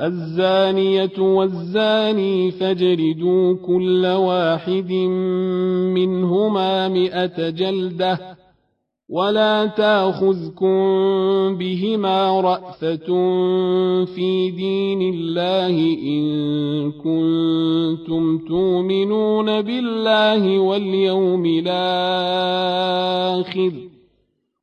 الزانية والزاني فاجردوا كل واحد منهما مئة جلدة ولا تاخذكم بهما رأفة في دين الله إن كنتم تؤمنون بالله واليوم الآخر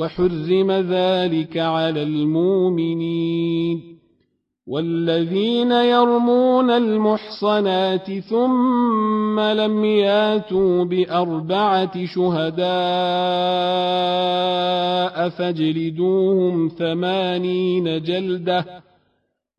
وحرم ذلك على المؤمنين والذين يرمون المحصنات ثم لم ياتوا بأربعة شهداء فاجلدوهم ثمانين جلدة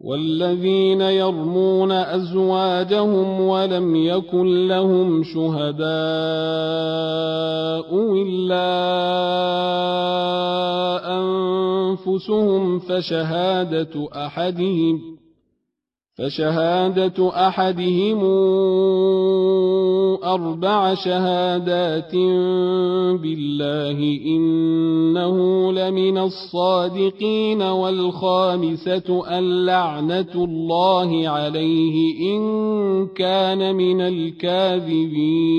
والذين يرمون أزواجهم ولم يكن لهم شهداء إلا أنفسهم فشهادة أحدهم فشهادة أحدهم أربع شهادات بالله إنه لمن الصادقين والخامسة أن لعنة الله عليه إن كان من الكاذبين.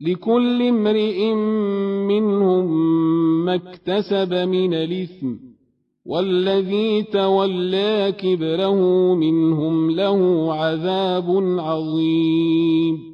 لكل امرئ منهم ما اكتسب من الإثم والذي تولى كبره منهم له عذاب عظيم.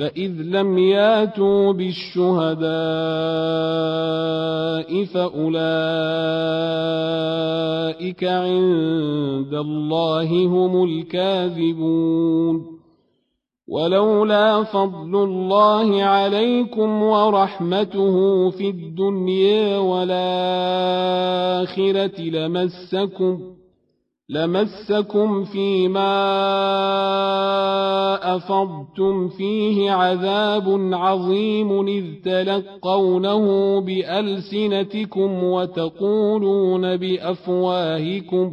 فإذ لم ياتوا بالشهداء فأولئك عند الله هم الكاذبون ولولا فضل الله عليكم ورحمته في الدنيا والآخرة لمسكم لمسكم فيما أفضتم فيه عذاب عظيم إذ تلقونه بألسنتكم وتقولون بأفواهكم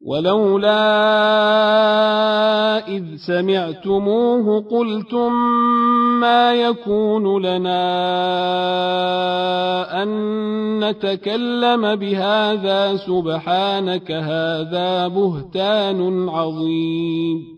ولولا إذ سمعتموه قلتم ما يكون لنا أن نتكلم بهذا سبحانك هذا بهتان عظيم.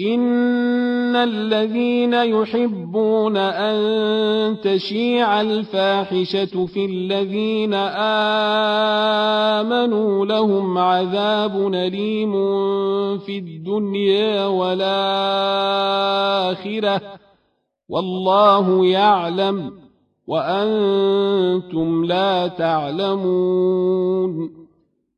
إن الذين يحبون أن تشيع الفاحشة في الذين آمنوا لهم عذاب أليم في الدنيا والآخرة والله يعلم وأنتم لا تعلمون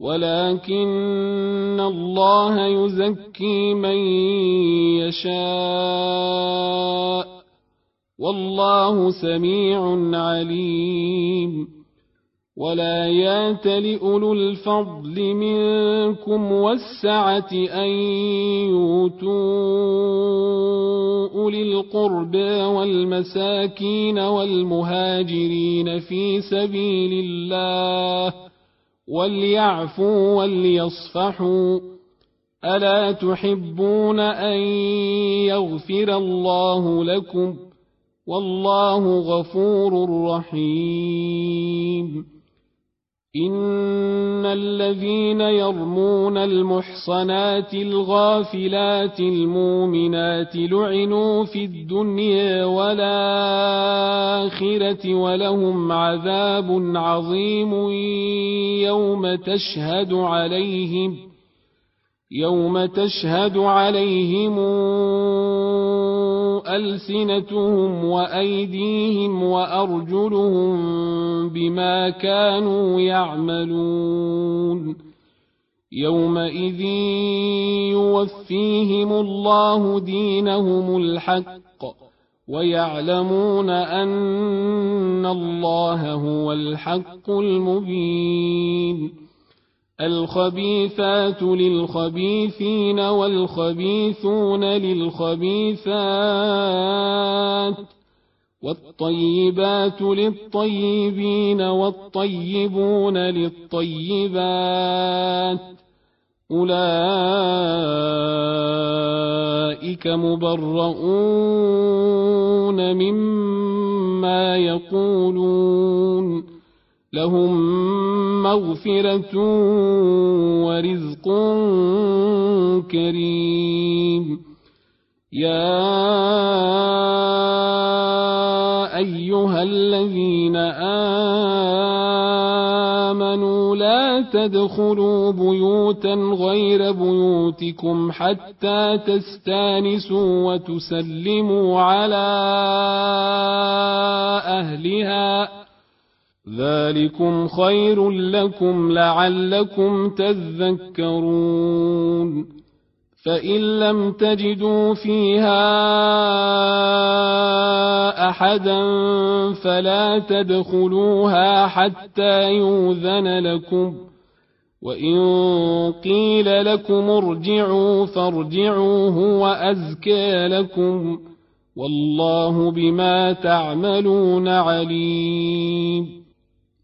ولكن الله يزكي من يشاء والله سميع عليم ولا يات لأولو الفضل منكم والسعة أن يؤتوا أولي القربى والمساكين والمهاجرين في سبيل الله وليعفوا وليصفحوا الا تحبون ان يغفر الله لكم والله غفور رحيم ان الذين يرمون المحصنات الغافلات المؤمنات لعنوا في الدنيا والاخره ولهم عذاب عظيم يوم تشهد عليهم يوم تشهد عليهم ألسنتهم وأيديهم وأرجلهم بما كانوا يعملون. يومئذ يوفيهم الله دينهم الحق ويعلمون أن الله هو الحق المبين. الخبيثات للخبيثين والخبيثون للخبيثات والطيبات للطيبين والطيبون للطيبات أولئك مبرؤون مما يقولون لهم مغفرة ورزق كريم. يا أيها الذين آمنوا لا تدخلوا بيوتا غير بيوتكم حتى تستانسوا وتسلموا على أهلها. ذلكم خير لكم لعلكم تذكرون فان لم تجدوا فيها احدا فلا تدخلوها حتى يوذن لكم وان قيل لكم ارجعوا فارجعوا هو ازكى لكم والله بما تعملون عليم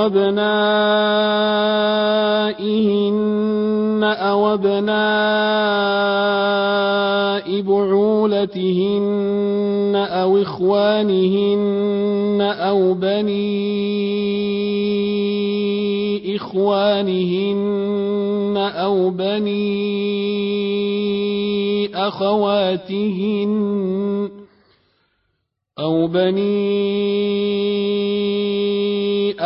أو أبنائهن أو أبناء بعولتهن أو إخوانهن أو بني إخوانهن أو بني أخواتهن أو بني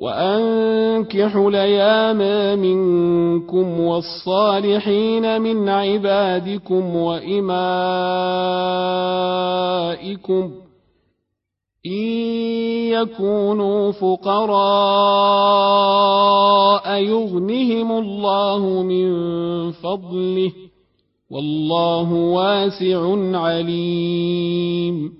وأنكحوا الأيام منكم والصالحين من عبادكم وإمائكم إن يكونوا فقراء يغنهم الله من فضله والله واسع عليم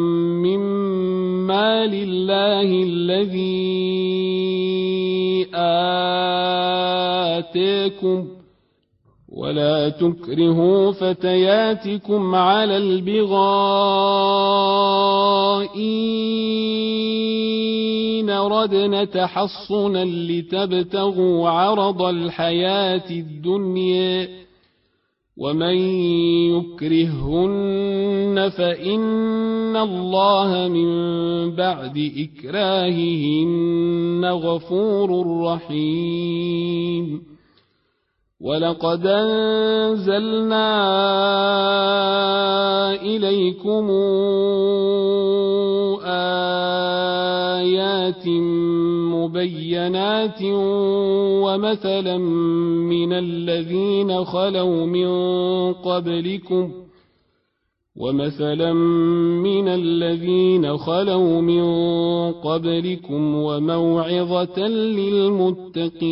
لله الذي اتيكم ولا تكرهوا فتياتكم على البغاء إن ردن تحصنا لتبتغوا عرض الحياة الدنيا ومن يكرهن فإن الله من بعد إكراههن غفور رحيم ولقد انزلنا اليكم بينات ومثلا من الذين خلوا من قبلكم ومثلا من الذين خلوا من قبلكم وموعظة للمتقين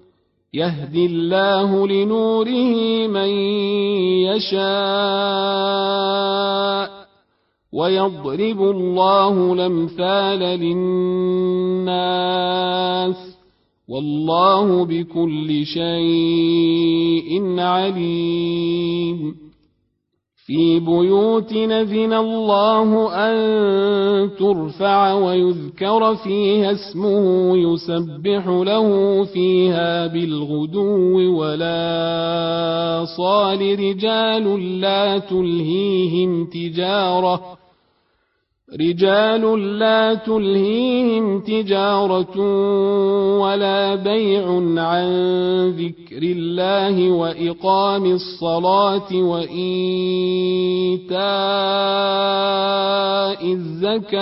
يهدي الله لنوره من يشاء ويضرب الله الأمثال للناس والله بكل شيء عليم في بيوت نذن الله أن ترفع ويذكر فيها اسمه يسبح له فيها بالغدو ولا صال رجال لا تلهيهم تجارة رجال لا تلهيهم تجارة ولا بيع عن ذكر الله وإقام الصلاة وإيتاء الزكاة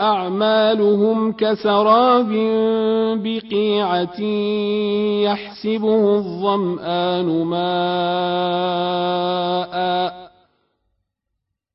أعمالهم كسراب بقيعة يحسبه الظمآن ماء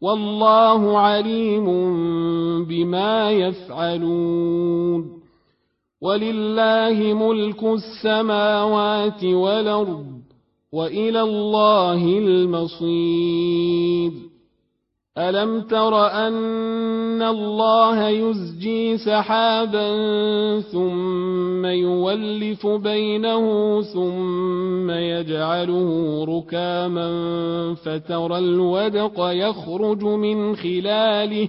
والله عليم بما يفعلون. ولله ملك السماوات والأرض وإلى الله المصير. الم تر ان الله يزجي سحابا ثم يولف بينه ثم يجعله ركاما فترى الودق يخرج من خلاله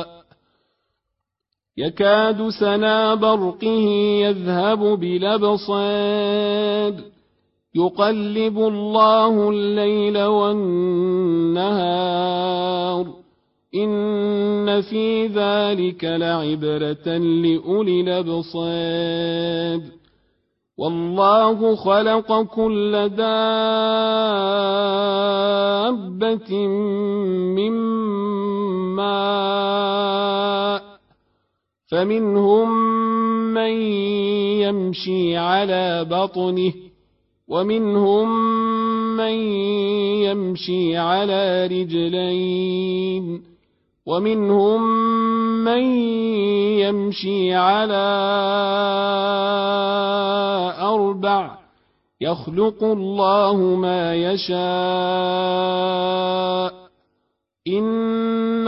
يكاد سنا برقه يذهب بالابصار يقلب الله الليل والنهار. إن في ذلك لعبرة لأولي الأبصار. والله خلق كل دابة من ماء. فمنهم من يمشي على بطنه ومنهم من يمشي على رجلين ومنهم من يمشي على أربع يخلق الله ما يشاء إن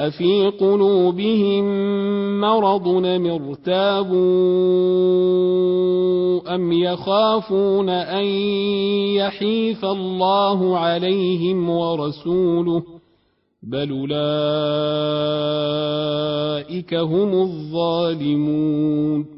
أفي قلوبهم مرض ارتابوا أم يخافون أن يحيف الله عليهم ورسوله بل أولئك هم الظالمون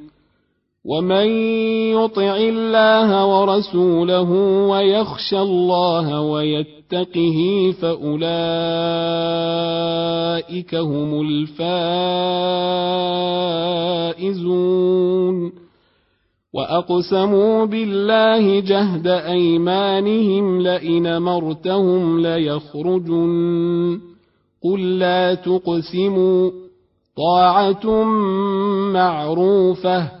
ومن يطع الله ورسوله ويخشى الله ويتقه فاولئك هم الفائزون واقسموا بالله جهد ايمانهم لئن مرتهم ليخرجن قل لا تقسموا طاعه معروفه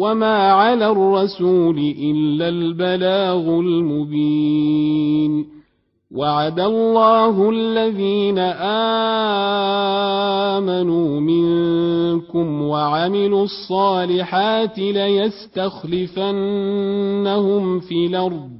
وما على الرسول الا البلاغ المبين وعد الله الذين امنوا منكم وعملوا الصالحات ليستخلفنهم في الأرض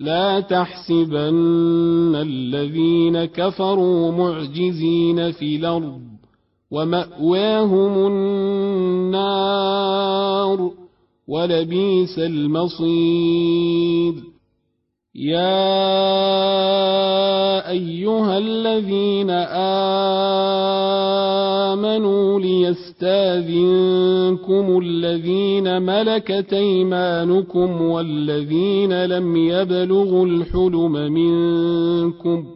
لا تحسبن الذين كفروا معجزين في الأرض ومأواهم النار ولبيس المصير. يا أيها الذين آمنوا ليستاذنكم الذين ملكت أيمانكم والذين لم يبلغوا الحلم منكم ۖ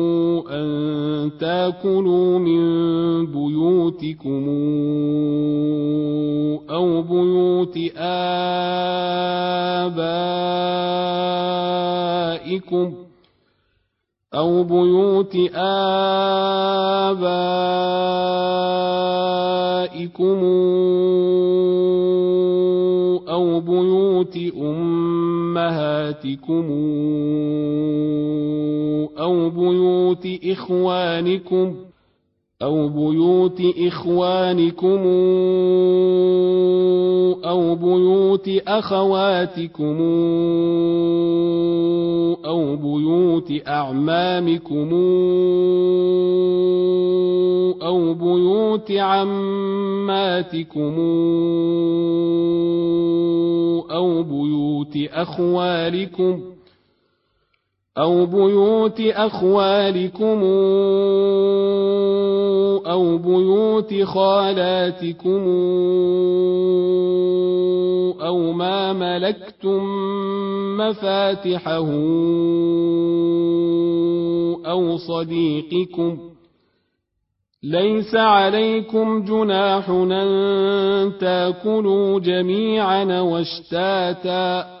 تاكلوا من بيوتكم أو بيوت آبائكم أو بيوت آبائكم أو بيوت أمهاتكم أو بيوت إخوانكم أو بيوت إخوانكم أو بيوت أخواتكم أو بيوت أعمامكم أو بيوت عماتكم أو بيوت أخوالكم أو بيوت أخوالكم أو بيوت خالاتكم أو ما ملكتم مفاتحه أو صديقكم ليس عليكم جناح أن تاكلوا جميعا واشتاتا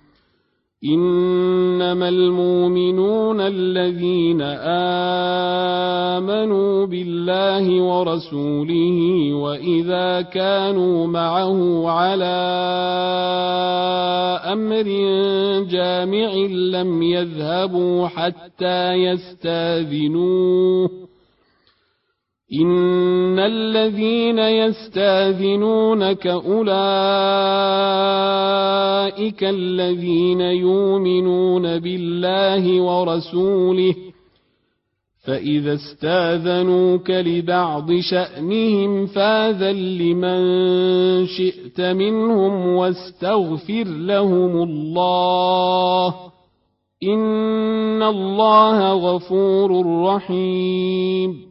إنما المؤمنون الذين آمنوا بالله ورسوله وإذا كانوا معه على أمر جامع لم يذهبوا حتى يستاذنوه إن الذين يستاذنونك أولئك الذين يؤمنون بالله ورسوله فإذا استاذنوك لبعض شأنهم فاذن لمن شئت منهم واستغفر لهم الله إن الله غفور رحيم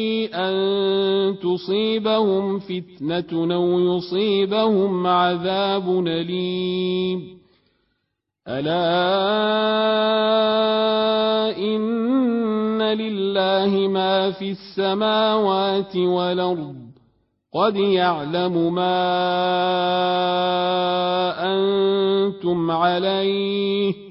أن تصيبهم فتنة أو يصيبهم عذاب أليم ألا إن لله ما في السماوات والأرض قد يعلم ما أنتم عليه